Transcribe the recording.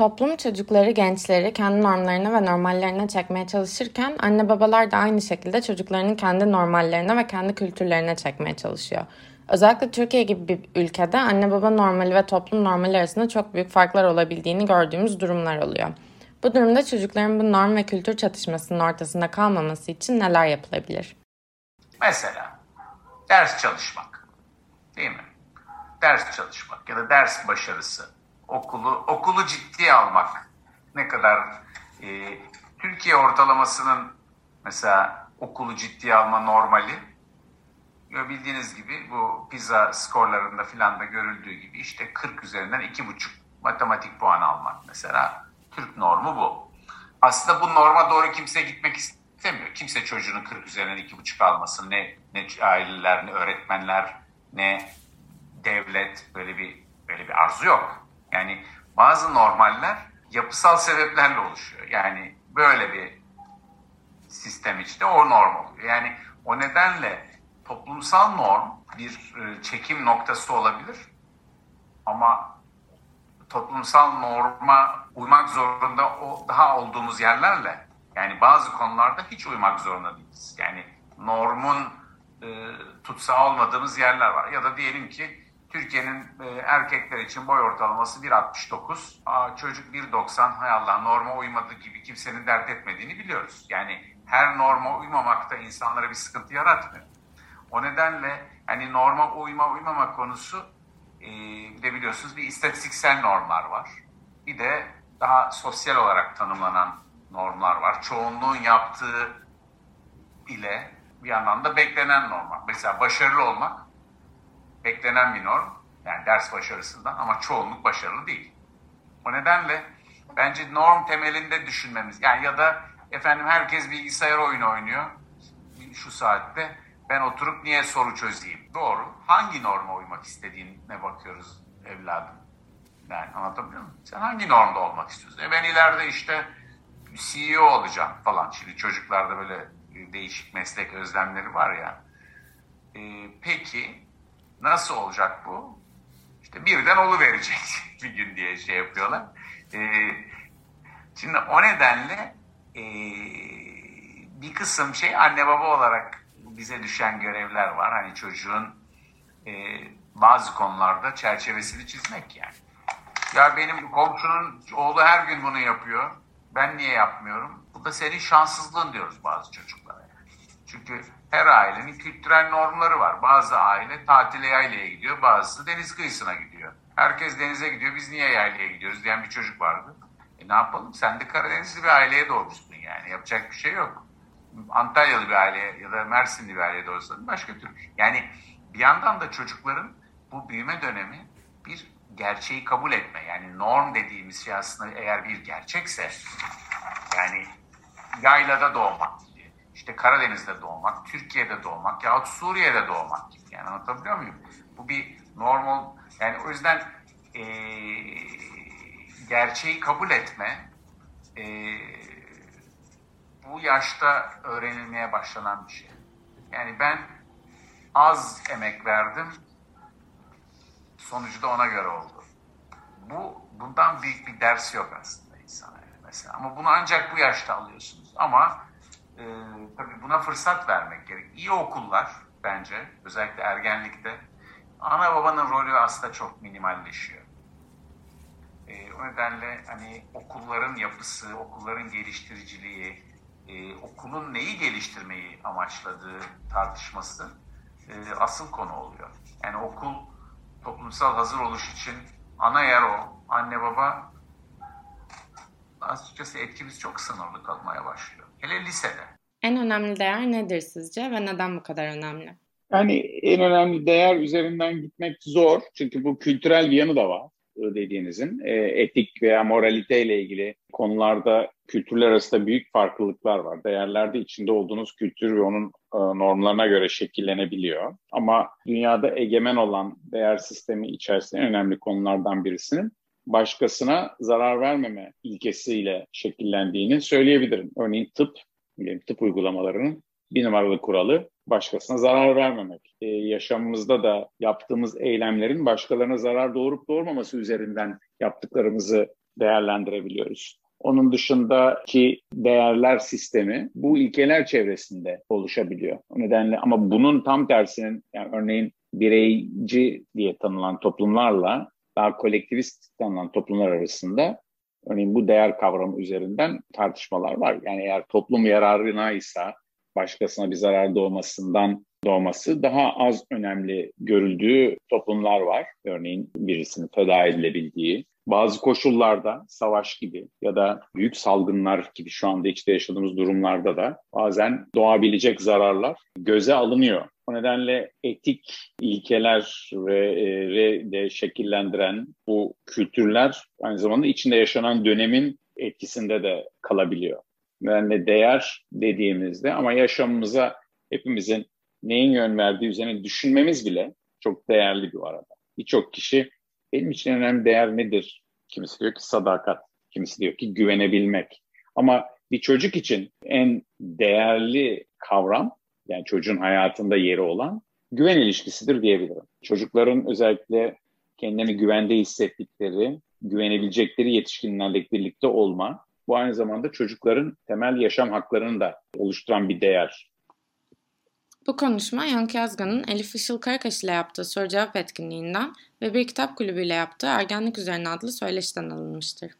Toplum çocukları, gençleri kendi normlarına ve normallerine çekmeye çalışırken anne babalar da aynı şekilde çocuklarını kendi normallerine ve kendi kültürlerine çekmeye çalışıyor. Özellikle Türkiye gibi bir ülkede anne baba normali ve toplum normali arasında çok büyük farklar olabildiğini gördüğümüz durumlar oluyor. Bu durumda çocukların bu norm ve kültür çatışmasının ortasında kalmaması için neler yapılabilir? Mesela ders çalışmak, değil mi? Ders çalışmak ya da ders başarısı, okulu okulu ciddiye almak ne kadar e, Türkiye ortalamasının mesela okulu ciddiye alma normali bildiğiniz gibi bu pizza skorlarında filan da görüldüğü gibi işte 40 üzerinden 2,5 matematik puan almak mesela Türk normu bu. Aslında bu norma doğru kimse gitmek istemiyor. Kimse çocuğunun 40 üzerinden 2,5 almasın. Ne, ne aileler, ne öğretmenler, ne devlet böyle bir böyle bir arzu yok. Yani bazı normaller yapısal sebeplerle oluşuyor. Yani böyle bir sistem içinde o norm oluyor. Yani o nedenle toplumsal norm bir e, çekim noktası olabilir ama toplumsal norma uymak zorunda o daha olduğumuz yerlerle yani bazı konularda hiç uymak zorunda değiliz. Yani normun e, tutsağı olmadığımız yerler var. Ya da diyelim ki Türkiye'nin e, erkekler için boy ortalaması 1.69. Aa, çocuk 1.90 hay Allah norma uymadı gibi kimsenin dert etmediğini biliyoruz. Yani her norma uymamakta insanlara bir sıkıntı yaratmıyor. O nedenle hani norma uyma uymama konusu e, bir de biliyorsunuz bir istatistiksel normlar var. Bir de daha sosyal olarak tanımlanan normlar var. Çoğunluğun yaptığı ile bir yandan da beklenen normlar. Mesela başarılı olmak beklenen bir norm. Yani ders başarısından ama çoğunluk başarılı değil. O nedenle bence norm temelinde düşünmemiz yani ya da efendim herkes bilgisayar oyunu oynuyor şu saatte ben oturup niye soru çözeyim? Doğru. Hangi norma uymak istediğine bakıyoruz evladım. Yani anlatabiliyor muyum? Sen hangi normda olmak istiyorsun? E ben ileride işte CEO olacağım falan. Şimdi çocuklarda böyle değişik meslek özlemleri var ya. E, peki nasıl olacak bu? İşte birden olu verecek bir gün diye şey yapıyorlar. E, şimdi o nedenle e, bir kısım şey anne baba olarak bize düşen görevler var. Hani çocuğun e, bazı konularda çerçevesini çizmek yani. Ya benim komşunun oğlu her gün bunu yapıyor. Ben niye yapmıyorum? Bu da senin şanssızlığın diyoruz bazı çocuklara. Çünkü her ailenin kültürel normları var. Bazı aile tatile yaylaya gidiyor, bazısı deniz kıyısına gidiyor. Herkes denize gidiyor, biz niye yaylaya gidiyoruz diyen bir çocuk vardı. E ne yapalım? Sen de Karadenizli bir aileye doğmuşsun yani. Yapacak bir şey yok. Antalyalı bir aile ya da Mersinli bir ailede olsa başka türlü. Yani bir yandan da çocukların bu büyüme dönemi bir gerçeği kabul etme. Yani norm dediğimiz şey aslında eğer bir gerçekse yani yaylada doğmak işte Karadeniz'de doğmak, Türkiye'de doğmak yahut Suriye'de doğmak gibi. Yani anlatabiliyor muyum? Bu bir normal yani o yüzden e, gerçeği kabul etme e, bu yaşta öğrenilmeye başlanan bir şey. Yani ben az emek verdim, sonucu da ona göre oldu. Bu bundan büyük bir ders yok aslında insana mesela. Ama bunu ancak bu yaşta alıyorsunuz. Ama e, tabii buna fırsat vermek gerek. İyi okullar bence özellikle ergenlikte ana babanın rolü aslında çok minimalleşiyor. E, o nedenle hani okulların yapısı, okulların geliştiriciliği, e, okulun neyi geliştirmeyi amaçladığı tartışması e, asıl konu oluyor. Yani okul toplumsal hazır oluş için ana yer o. Anne baba açıkçası etkimiz çok sınırlı kalmaya başlıyor. Hele lisede. En önemli değer nedir sizce ve neden bu kadar önemli? Yani en önemli değer üzerinden gitmek zor. Çünkü bu kültürel bir yanı da var dediğinizin. E, etik veya moralite ile ilgili konularda kültürler arasında büyük farklılıklar var. Değerlerde içinde olduğunuz kültür ve onun e, normlarına göre şekillenebiliyor. Ama dünyada egemen olan değer sistemi içerisinde en önemli konulardan birisinin başkasına zarar vermeme ilkesiyle şekillendiğini söyleyebilirim. Örneğin tıp, tıp uygulamalarının bir numaralı kuralı başkasına zarar vermemek. Ee, yaşamımızda da yaptığımız eylemlerin başkalarına zarar doğurup doğurmaması üzerinden yaptıklarımızı değerlendirebiliyoruz. Onun dışındaki değerler sistemi bu ilkeler çevresinde oluşabiliyor. O nedenle ama bunun tam tersinin yani örneğin bireyci diye tanınan toplumlarla daha kolektivist tanınan toplumlar arasında örneğin bu değer kavramı üzerinden tartışmalar var. Yani eğer toplum yararına ise başkasına bir zarar doğmasından doğması daha az önemli görüldüğü toplumlar var. Örneğin birisinin feda edilebildiği. Bazı koşullarda savaş gibi ya da büyük salgınlar gibi şu anda içte yaşadığımız durumlarda da bazen doğabilecek zararlar göze alınıyor. O nedenle etik ilkeler ve de şekillendiren bu kültürler aynı zamanda içinde yaşanan dönemin etkisinde de kalabiliyor. Yani değer dediğimizde ama yaşamımıza hepimizin neyin yön verdiği üzerine düşünmemiz bile çok değerli bir arada. Birçok kişi benim için önemli değer nedir? Kimisi diyor ki sadakat, kimisi diyor ki güvenebilmek. Ama bir çocuk için en değerli kavram, yani çocuğun hayatında yeri olan güven ilişkisidir diyebilirim. Çocukların özellikle kendini güvende hissettikleri, güvenebilecekleri yetişkinlerle birlikte olma, bu aynı zamanda çocukların temel yaşam haklarını da oluşturan bir değer. Bu konuşma Yankı Yazgan'ın Elif Işıl Karakaş ile yaptığı soru cevap etkinliğinden ve bir kitap kulübüyle yaptığı Ergenlik Üzerine adlı söyleşiden alınmıştır.